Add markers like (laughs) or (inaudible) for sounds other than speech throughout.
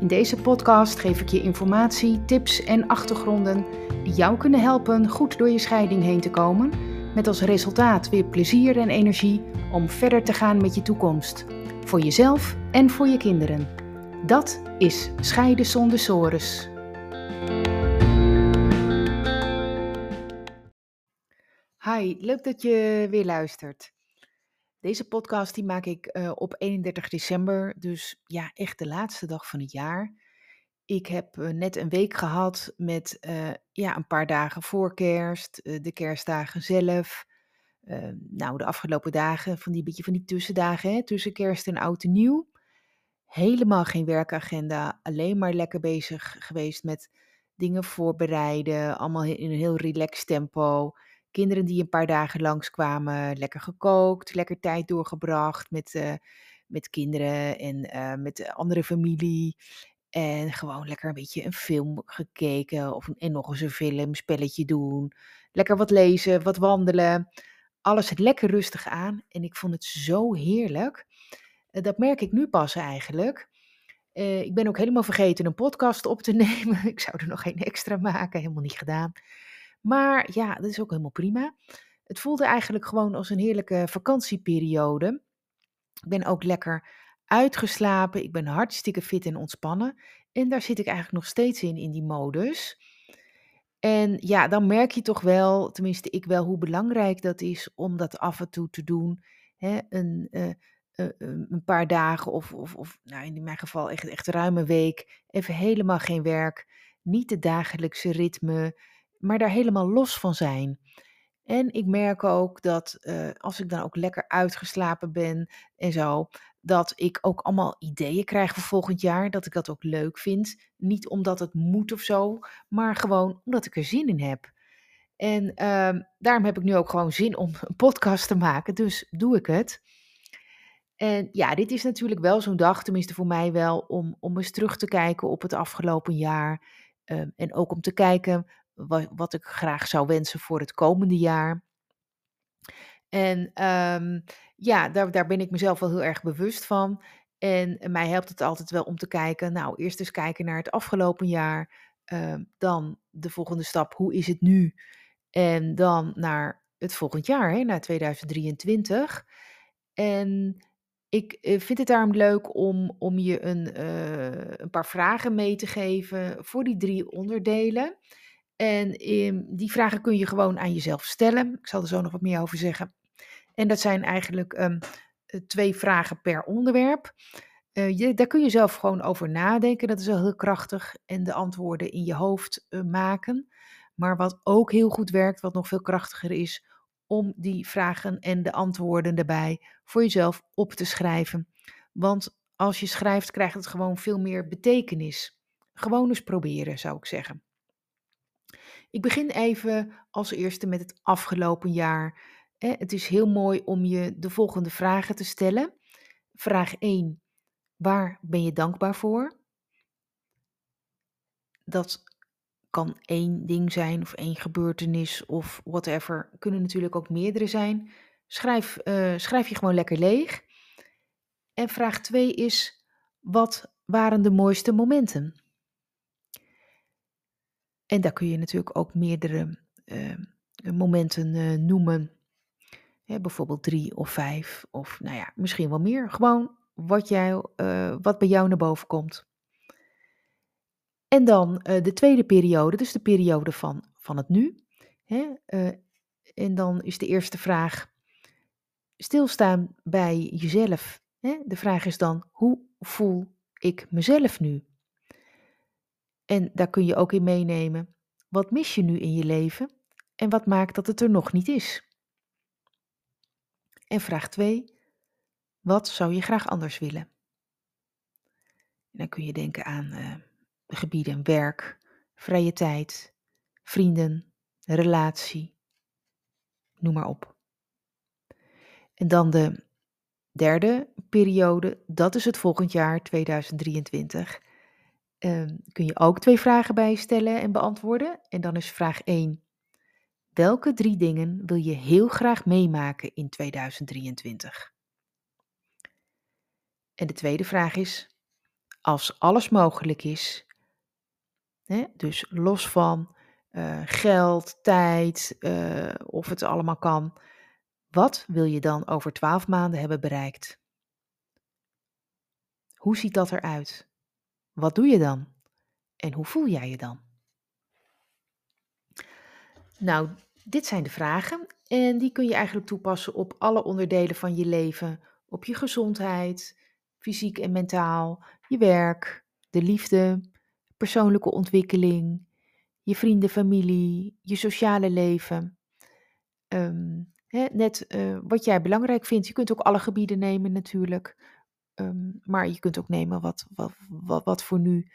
In deze podcast geef ik je informatie, tips en achtergronden die jou kunnen helpen goed door je scheiding heen te komen, met als resultaat weer plezier en energie om verder te gaan met je toekomst, voor jezelf en voor je kinderen. Dat is Scheiden zonder sores. Hi, leuk dat je weer luistert. Deze podcast die maak ik uh, op 31 december, dus ja, echt de laatste dag van het jaar. Ik heb uh, net een week gehad met uh, ja, een paar dagen voor kerst, de kerstdagen zelf. nou, de afgelopen dagen, van die beetje van die tussendagen, hè, tussen kerst en oud en nieuw. Helemaal geen werkagenda, alleen maar lekker bezig geweest met dingen voorbereiden, allemaal in een heel relaxed tempo. Kinderen die een paar dagen langskwamen, lekker gekookt, lekker tijd doorgebracht met, uh, met kinderen en uh, met andere familie. En gewoon lekker een beetje een film gekeken of en nog eens een film, spelletje doen. Lekker wat lezen, wat wandelen. Alles lekker rustig aan en ik vond het zo heerlijk. Uh, dat merk ik nu pas eigenlijk. ik ben ook helemaal vergeten een podcast op te (laughs) nemen. Ik zou er nog geen extra maken, helemaal niet gedaan. Maar ja, dat is ook helemaal prima. Het voelde eigenlijk gewoon als een heerlijke vakantieperiode. Ik ben ook lekker uitgeslapen. Ik ben hartstikke fit en ontspannen. En daar zit ik eigenlijk nog steeds in, in die modus. En ja, dan merk je toch wel, tenminste ik wel, hoe belangrijk dat is om dat af en toe te doen. Hè, een, uh, uh, een paar dagen of, of, of nou in mijn geval echt, echt ruim een week. Even helemaal geen werk. Niet de dagelijkse ritme maar daar helemaal los van zijn. En ik merk ook dat uh, als ik dan ook lekker uitgeslapen ben en zo, dat ik ook allemaal ideeën krijg voor volgend jaar. Dat ik dat ook leuk vind. Niet omdat het moet of zo, maar gewoon omdat ik er zin in heb. En uh, daarom heb ik nu ook gewoon zin om een podcast te maken. Dus doe ik het. En ja, dit is natuurlijk wel zo'n dag, tenminste voor mij wel, om, om eens terug te kijken op het afgelopen jaar. Uh, en ook om te kijken wat, ik graag zou wensen voor het komende jaar. En um, ja, daar, daar ben ik mezelf wel heel erg bewust van. En mij helpt het altijd wel om te kijken, nou, eerst eens kijken naar het afgelopen jaar. Uh, dan de volgende stap, hoe is het nu? En dan naar het volgend jaar, hè, naar 2023. En ik eh, vind het daarom leuk om, om je een, uh, een paar vragen mee te geven voor die drie onderdelen. En ehm, die vragen kun je gewoon aan jezelf stellen. Ik zal er zo nog wat meer over zeggen. En dat zijn eigenlijk um, twee vragen per onderwerp. Uh, je, daar kun je zelf gewoon over nadenken. Dat is wel heel krachtig. En de antwoorden in je hoofd uh, maken. Maar wat ook heel goed werkt, wat nog veel krachtiger is, om die vragen en de antwoorden daarbij voor jezelf op te schrijven. Want als je schrijft, krijgt het gewoon veel meer betekenis. Gewoon eens proberen, zou ik zeggen. Ik begin even als eerste met het afgelopen jaar. Het is heel mooi om je de volgende vragen te stellen. Vraag 1. Waar ben je dankbaar voor? Dat kan één ding zijn of één gebeurtenis of whatever. Kunnen natuurlijk ook meerdere zijn. Schrijf, uh, schrijf je gewoon lekker leeg. En vraag 2 is: wat waren de mooiste momenten? En daar kun je natuurlijk ook meerdere uh, momenten uh, noemen. Bijvoorbeeld drie of vijf of nou ja, misschien wel meer. Gewoon wat, jij, uh, wat bij jou naar boven komt. En dan de tweede periode, dus de periode van, van het nu. Hè, en dan is de eerste vraag, stilstaan bij jezelf. Hè? De vraag is dan, hoe voel ik mezelf nu? En daar kun je ook in meenemen. Wat mis je nu in je leven en wat maakt dat het er nog niet is? En vraag 2. Wat zou je graag anders willen? En dan kun je denken aan uh, de gebieden werk, vrije tijd, vrienden, relatie, noem maar op. En dan de derde periode, dat is het volgend jaar 2023. Ehm, kun je ook twee vragen bij stellen en beantwoorden. En dan is vraag 1. Welke drie dingen wil je heel graag meemaken in 2023? En de tweede vraag is: als alles mogelijk is, hè, dus los van uh, geld, tijd, uh, of het allemaal kan, wat wil je dan over twaalf maanden hebben bereikt? Hoe ziet dat eruit? Wat doe je dan? En hoe voel jij je dan? Nou, dit zijn de vragen en die kun je eigenlijk toepassen op alle onderdelen van je leven. Op je gezondheid, fysiek en mentaal, je werk, de liefde, persoonlijke ontwikkeling, je vrienden, familie, je sociale leven. Ehm, net uh, wat jij belangrijk vindt. Je kunt ook alle gebieden nemen natuurlijk. Um, maar je kunt ook nemen wat, wat, wat, voor nu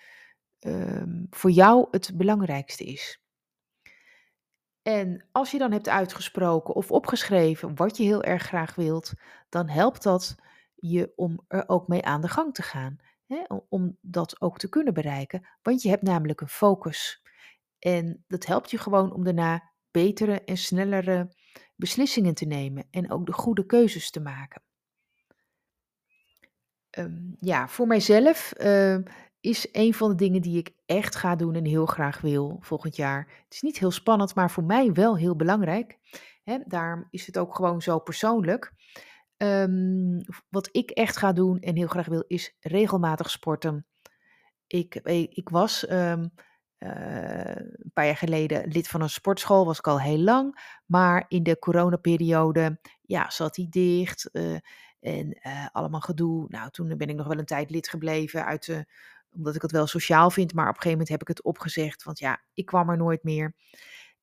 um, voor jou het belangrijkste is. En als je dan hebt uitgesproken of opgeschreven wat je heel erg graag wilt, dan helpt dat je om er ook mee aan de gang te gaan. Hè? Om dat ook te kunnen bereiken. Want je hebt namelijk een focus. En dat helpt je gewoon om daarna betere en snellere beslissingen te nemen en ook de goede keuzes te maken. Um, ja, voor mijzelf uh, is een van de dingen die ik echt ga doen en heel graag wil volgend jaar. Het is niet heel spannend, maar voor mij wel heel belangrijk. Hè, daarom is het ook gewoon zo persoonlijk. Um, wat ik echt ga doen en heel graag wil, is regelmatig sporten. Ik, eh, ik was uh, een paar jaar geleden lid van een sportschool, was ik al heel lang. Maar in de coronaperiode ja, zat die dicht. Uh, en uh, allemaal gedoe. Nou, toen ben ik nog wel een tijd lid gebleven uit omdat ik het wel sociaal vind. Maar op een gegeven moment heb ik het opgezegd. Want ja, ik kwam er nooit meer.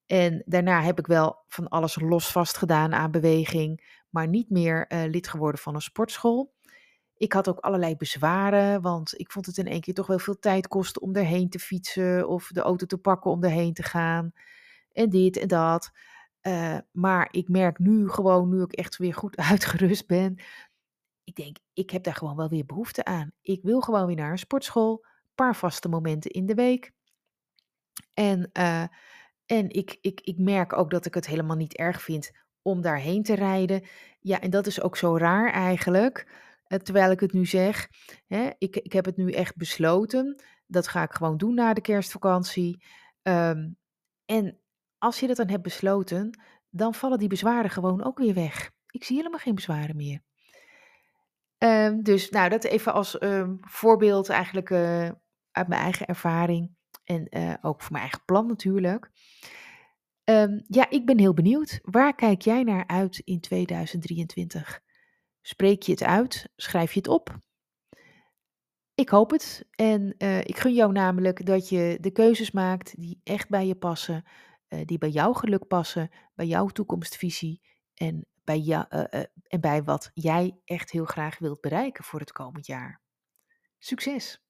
En daarna heb ik wel van alles los vast gedaan aan beweging. Maar niet meer uh, lid geworden van een sportschool. Ik had ook allerlei bezwaren, want ik vond het in één keer toch wel veel tijd kosten om erheen te fietsen of de auto te pakken om erheen te gaan. En dit en dat. Uh, maar ik merk nu gewoon, nu ik echt weer goed (laughs) uitgerust ben, ik denk, ik heb daar gewoon wel weer behoefte aan. Ik wil gewoon weer naar een sportschool, een paar vaste momenten in de week. En, uh, en ik, ik, ik merk ook dat ik het helemaal niet erg vind om daarheen te rijden. Ja, en dat is ook zo raar eigenlijk. Uh, terwijl ik het nu zeg, hè, ik, ik heb het nu echt besloten. Dat ga ik gewoon doen na de kerstvakantie. Um, en als je dat dan hebt besloten, dan vallen die bezwaren gewoon ook weer weg. Ik zie helemaal geen bezwaren meer. Um, dus nou, dat even als um, voorbeeld eigenlijk uh, uit mijn eigen ervaring. En uh, ook voor mijn eigen plan natuurlijk. Um, ja, ik ben heel benieuwd. Waar kijk jij naar uit in 2023? Spreek je het uit? Schrijf je het op? Ik hoop het. En uh, ik gun jou namelijk dat je de keuzes maakt die echt bij je passen. Die bij jouw geluk passen, bij jouw toekomstvisie. En bij, jou, uh, uh, en bij wat jij echt heel graag wilt bereiken voor het komend jaar. Succes!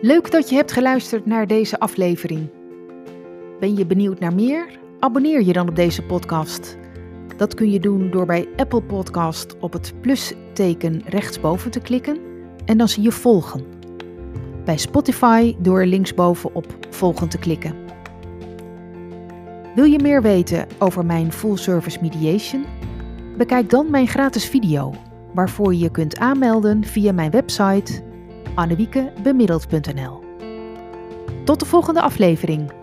Leuk dat je hebt geluisterd naar deze aflevering. Ben je benieuwd naar meer? Abonneer je dan op deze podcast. Dat kun je doen door bij Apple Podcast op het plusteken rechtsboven te klikken en dan zie je volgen. Bij Spotify door linksboven op volgen te klikken. Wil je meer weten over mijn full service mediation? Bekijk dan mijn gratis video, waarvoor je je kunt aanmelden via mijn website annewiekebemiddeld.nl. Tot de volgende aflevering.